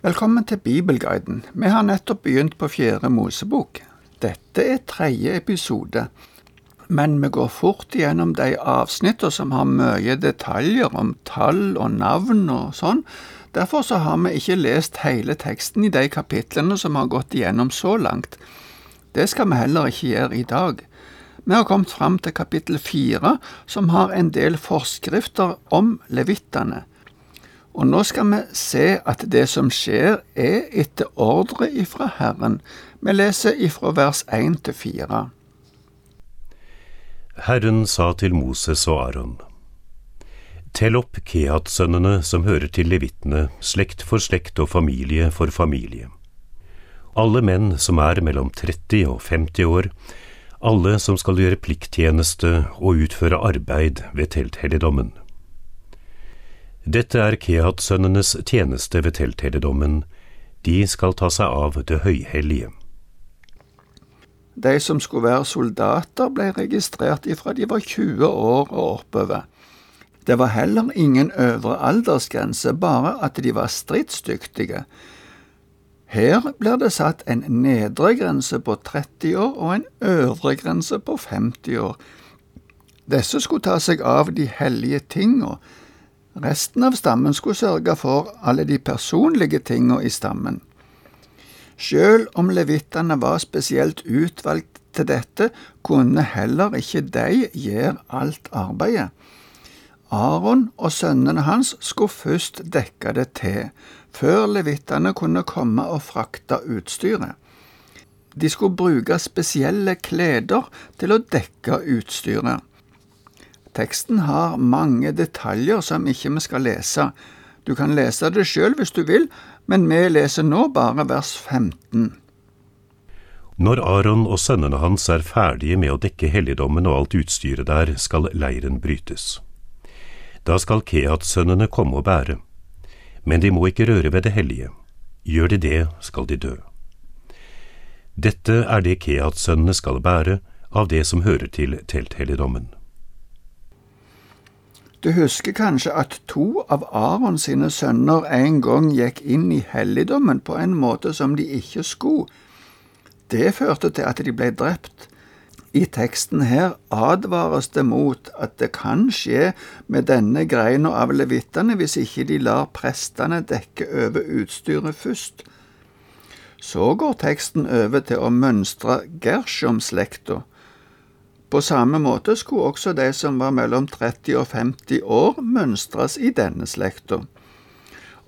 Velkommen til Bibelguiden. Vi har nettopp begynt på fjerde Mosebok. Dette er tredje episode, men vi går fort gjennom de avsnittene som har mye detaljer om tall og navn og sånn. Derfor så har vi ikke lest hele teksten i de kapitlene som har gått igjennom så langt. Det skal vi heller ikke gjøre i dag. Vi har kommet fram til kapittel fire, som har en del forskrifter om levittene. Og nå skal vi se at det som skjer, er etter ordre ifra Herren. Vi leser ifra vers 1 til 4. Herren sa til Moses og Aron. Tell opp Kehat-sønnene som hører til levitene, slekt for slekt og familie for familie. Alle menn som er mellom 30 og 50 år, alle som skal gjøre plikttjeneste og utføre arbeid ved telthelligdommen. Dette er Kehat-sønnenes tjeneste ved telthelligdommen, de skal ta seg av det høyhellige. De som skulle være soldater, ble registrert ifra de var 20 år og oppover. Det var heller ingen øvre aldersgrense, bare at de var stridsdyktige. Her blir det satt en nedre grense på 30 år og en øvre grense på 50 år. Disse skulle ta seg av de hellige tinga, Resten av stammen skulle sørge for alle de personlige tinga i stammen. Sjøl om levittene var spesielt utvalgt til dette, kunne heller ikke de gjøre alt arbeidet. Aron og sønnene hans skulle først dekke det til, før levittene kunne komme og frakte utstyret. De skulle bruke spesielle kleder til å dekke utstyret. Teksten har mange detaljer som ikke vi skal lese. Du kan lese det sjøl hvis du vil, men vi leser nå bare vers 15. Når Aron og sønnene hans er ferdige med å dekke helligdommen og alt utstyret der, skal leiren brytes. Da skal Kehat-sønnene komme og bære. Men de må ikke røre ved det hellige. Gjør de det, skal de dø. Dette er det Kehat-sønnene skal bære av det som hører til telthelligdommen. Du husker kanskje at to av Aron sine sønner en gang gikk inn i helligdommen på en måte som de ikke skulle. Det førte til at de ble drept. I teksten her advares det mot at det kan skje med denne greina av levittene hvis ikke de lar prestene dekke over utstyret først. Så går teksten over til å mønstre Gershom-slekta, på samme måte skulle også de som var mellom 30 og 50 år, mønstres i denne slekta.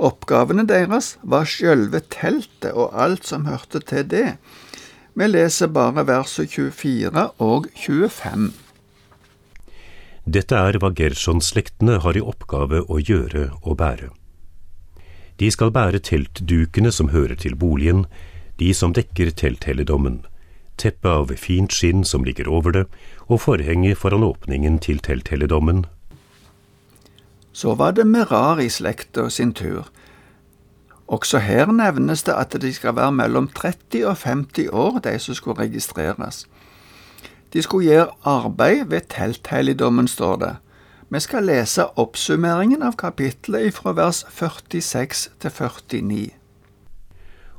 Oppgavene deres var sjølve teltet og alt som hørte til det. Vi leser bare versene 24 og 25. Dette er hva Gerson-slektene har i oppgave å gjøre og bære. De skal bære teltdukene som hører til boligen, de som dekker telthelligdommen, teppe av fint skinn som ligger over det, og forhenget foran åpningen til telthelligdommen. Så var det Merari-slekta sin tur. Også her nevnes det at de skal være mellom 30 og 50 år, de som skulle registreres. De skulle gjøre arbeid ved telthelligdommen, står det. Vi skal lese oppsummeringen av kapitlet fra vers 46 til 49.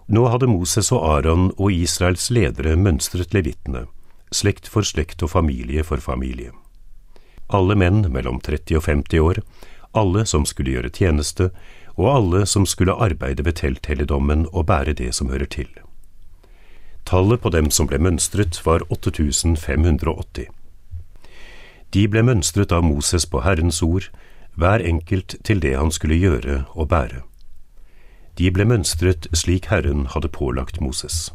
Nå hadde Moses og Aron og Israels ledere mønstret levittene, slekt for slekt og familie for familie. Alle menn mellom 30 og 50 år, alle som skulle gjøre tjeneste, og alle som skulle arbeide ved telthelligdommen og bære det som hører til. Tallet på dem som ble mønstret, var 8580. De ble mønstret av Moses på Herrens ord, hver enkelt til det han skulle gjøre og bære. De ble mønstret slik Herren hadde pålagt Moses.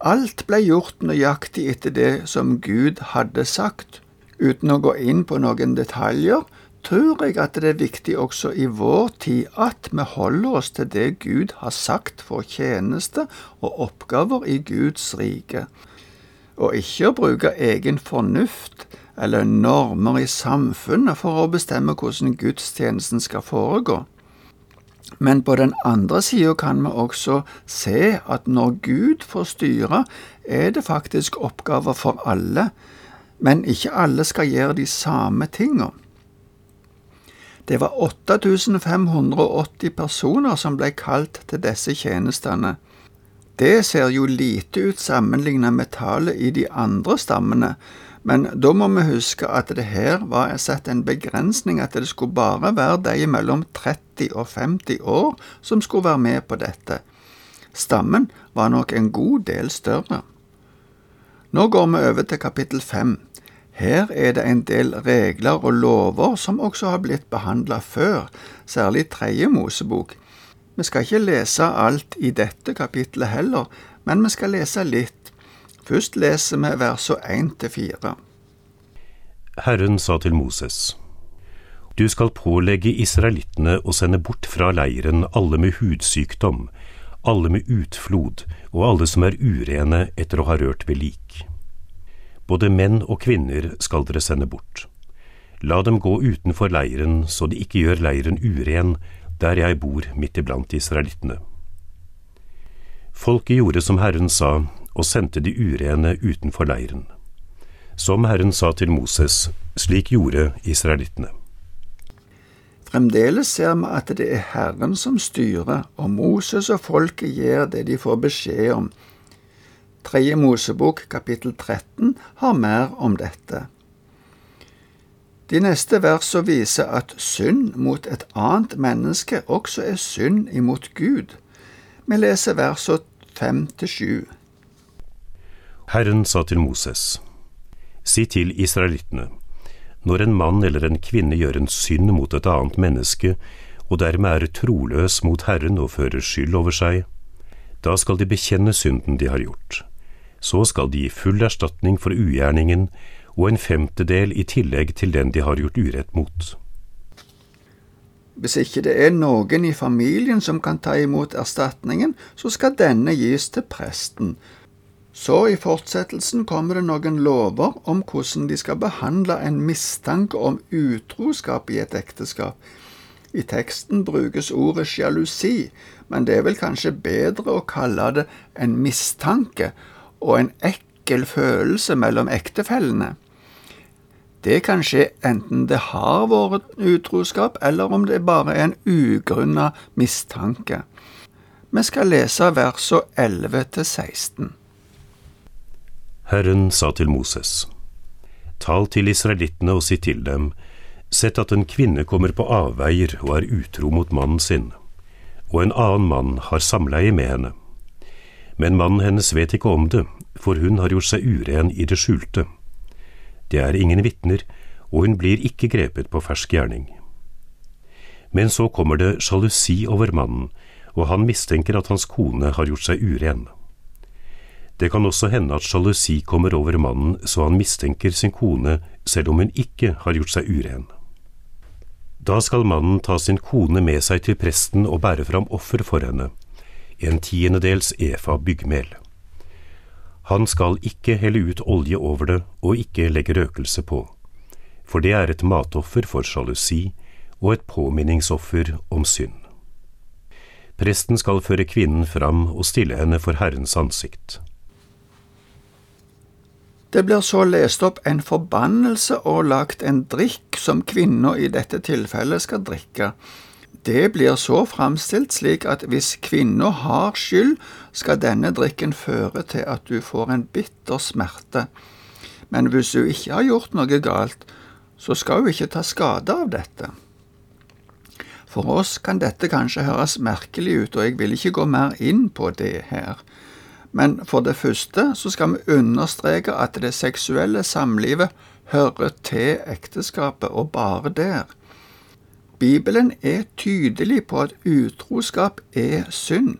Alt ble gjort nøyaktig etter det som Gud hadde sagt. Uten å gå inn på noen detaljer, tror jeg at det er viktig også i vår tid at vi holder oss til det Gud har sagt for tjeneste og oppgaver i Guds rike, og ikke å bruke egen fornuft eller normer i samfunnet for å bestemme hvordan gudstjenesten skal foregå. Men på den andre sida kan vi også se at når Gud får styre, er det faktisk oppgaver for alle, men ikke alle skal gjøre de samme tinga. Det var 8580 personer som ble kalt til disse tjenestene. Det ser jo lite ut sammenlignet med tallet i de andre stammene, men da må vi huske at det her var satt en begrensning at det skulle bare være de mellom 30 og 50 år som skulle være med på dette. Stammen var nok en god del større. Nå går vi over til kapittel fem. Her er det en del regler og lover som også har blitt behandla før, særlig tredje Mosebok. Vi skal ikke lese alt i dette kapittelet heller, men vi skal lese litt. Først leser vi versene 1 til 4. Herren sa til Moses, Du skal pålegge israelittene å sende bort fra leiren alle med hudsykdom, alle med utflod og alle som er urene etter å ha rørt ved lik. Både menn og kvinner skal dere sende bort. La dem gå utenfor leiren så de ikke gjør leiren uren, der jeg bor midt iblant israelittene. Folket gjorde som Herren sa, og sendte de urene utenfor leiren. Som Herren sa til Moses, slik gjorde israelittene. Fremdeles ser vi at det er Herren som styrer, og Moses og folket gjør det de får beskjed om. Tredje Mosebok kapittel 13 har mer om dette. De neste versene viser at synd mot et annet menneske også er synd imot Gud. Vi leser versene fem til sju. Herren sa til Moses, Si til israelittene, når en mann eller en kvinne gjør en synd mot et annet menneske, og dermed er troløs mot Herren og fører skyld over seg, da skal de bekjenne synden de har gjort. Så skal de gi full erstatning for ugjerningen og en femtedel i tillegg til den de har gjort urett mot. Hvis ikke det er noen i familien som kan ta imot erstatningen, så skal denne gis til presten. Så i fortsettelsen kommer det noen lover om hvordan de skal behandle en mistanke om utroskap i et ekteskap. I teksten brukes ordet sjalusi, men det er vel kanskje bedre å kalle det en mistanke og en ekkel følelse mellom ektefellene. Det kan skje enten det har vært utroskap, eller om det bare er en ugrunna mistanke. Vi skal lese versene 11 til 16. Herren sa til Moses, Tal til israelittene og si til dem, Sett at en kvinne kommer på avveier og er utro mot mannen sin, og en annen mann har samleie med henne. Men mannen hennes vet ikke om det, for hun har gjort seg uren i det skjulte. Det er ingen vitner, og hun blir ikke grepet på fersk gjerning. Men så kommer det sjalusi over mannen, og han mistenker at hans kone har gjort seg uren. Det kan også hende at sjalusi kommer over mannen så han mistenker sin kone selv om hun ikke har gjort seg uren. Da skal mannen ta sin kone med seg til presten og bære fram offer for henne, en tiendedels efa byggmel. Han skal ikke helle ut olje over det og ikke legge røkelse på, for det er et matoffer for sjalusi og et påminningsoffer om synd. Presten skal føre kvinnen fram og stille henne for Herrens ansikt. Det blir så lest opp en forbannelse og lagt en drikk som kvinna i dette tilfellet skal drikke, det blir så framstilt slik at hvis kvinna har skyld, skal denne drikken føre til at du får en bitter smerte. Men hvis hun ikke har gjort noe galt, så skal hun ikke ta skade av dette. For oss kan dette kanskje høres merkelig ut, og jeg vil ikke gå mer inn på det her. Men for det første så skal vi understreke at det seksuelle samlivet hører til ekteskapet, og bare der. Bibelen er tydelig på at utroskap er synd.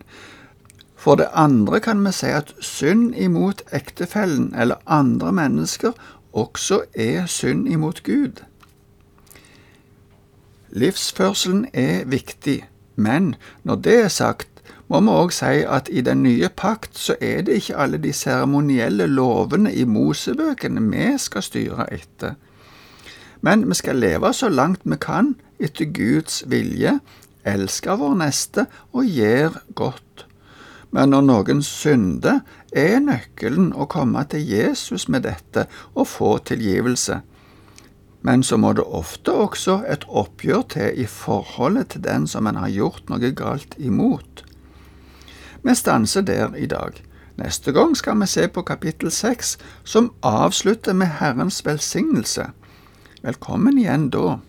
For det andre kan vi si at synd imot ektefellen eller andre mennesker også er synd imot Gud. Livsførselen er viktig, men når det er sagt, må vi òg si at i den nye pakt så er det ikke alle de seremonielle lovene i Mosebøkene vi skal styre etter. Men vi skal leve så langt vi kan etter Guds vilje, elsker vår neste og gjør godt. Men når noen synder, er nøkkelen å komme til Jesus med dette og få tilgivelse. men så må det ofte også et oppgjør til i forholdet til den som en har gjort noe galt imot. Vi stanser der i dag. Neste gang skal vi se på kapittel seks, som avslutter med Herrens velsignelse. Velkommen igjen da.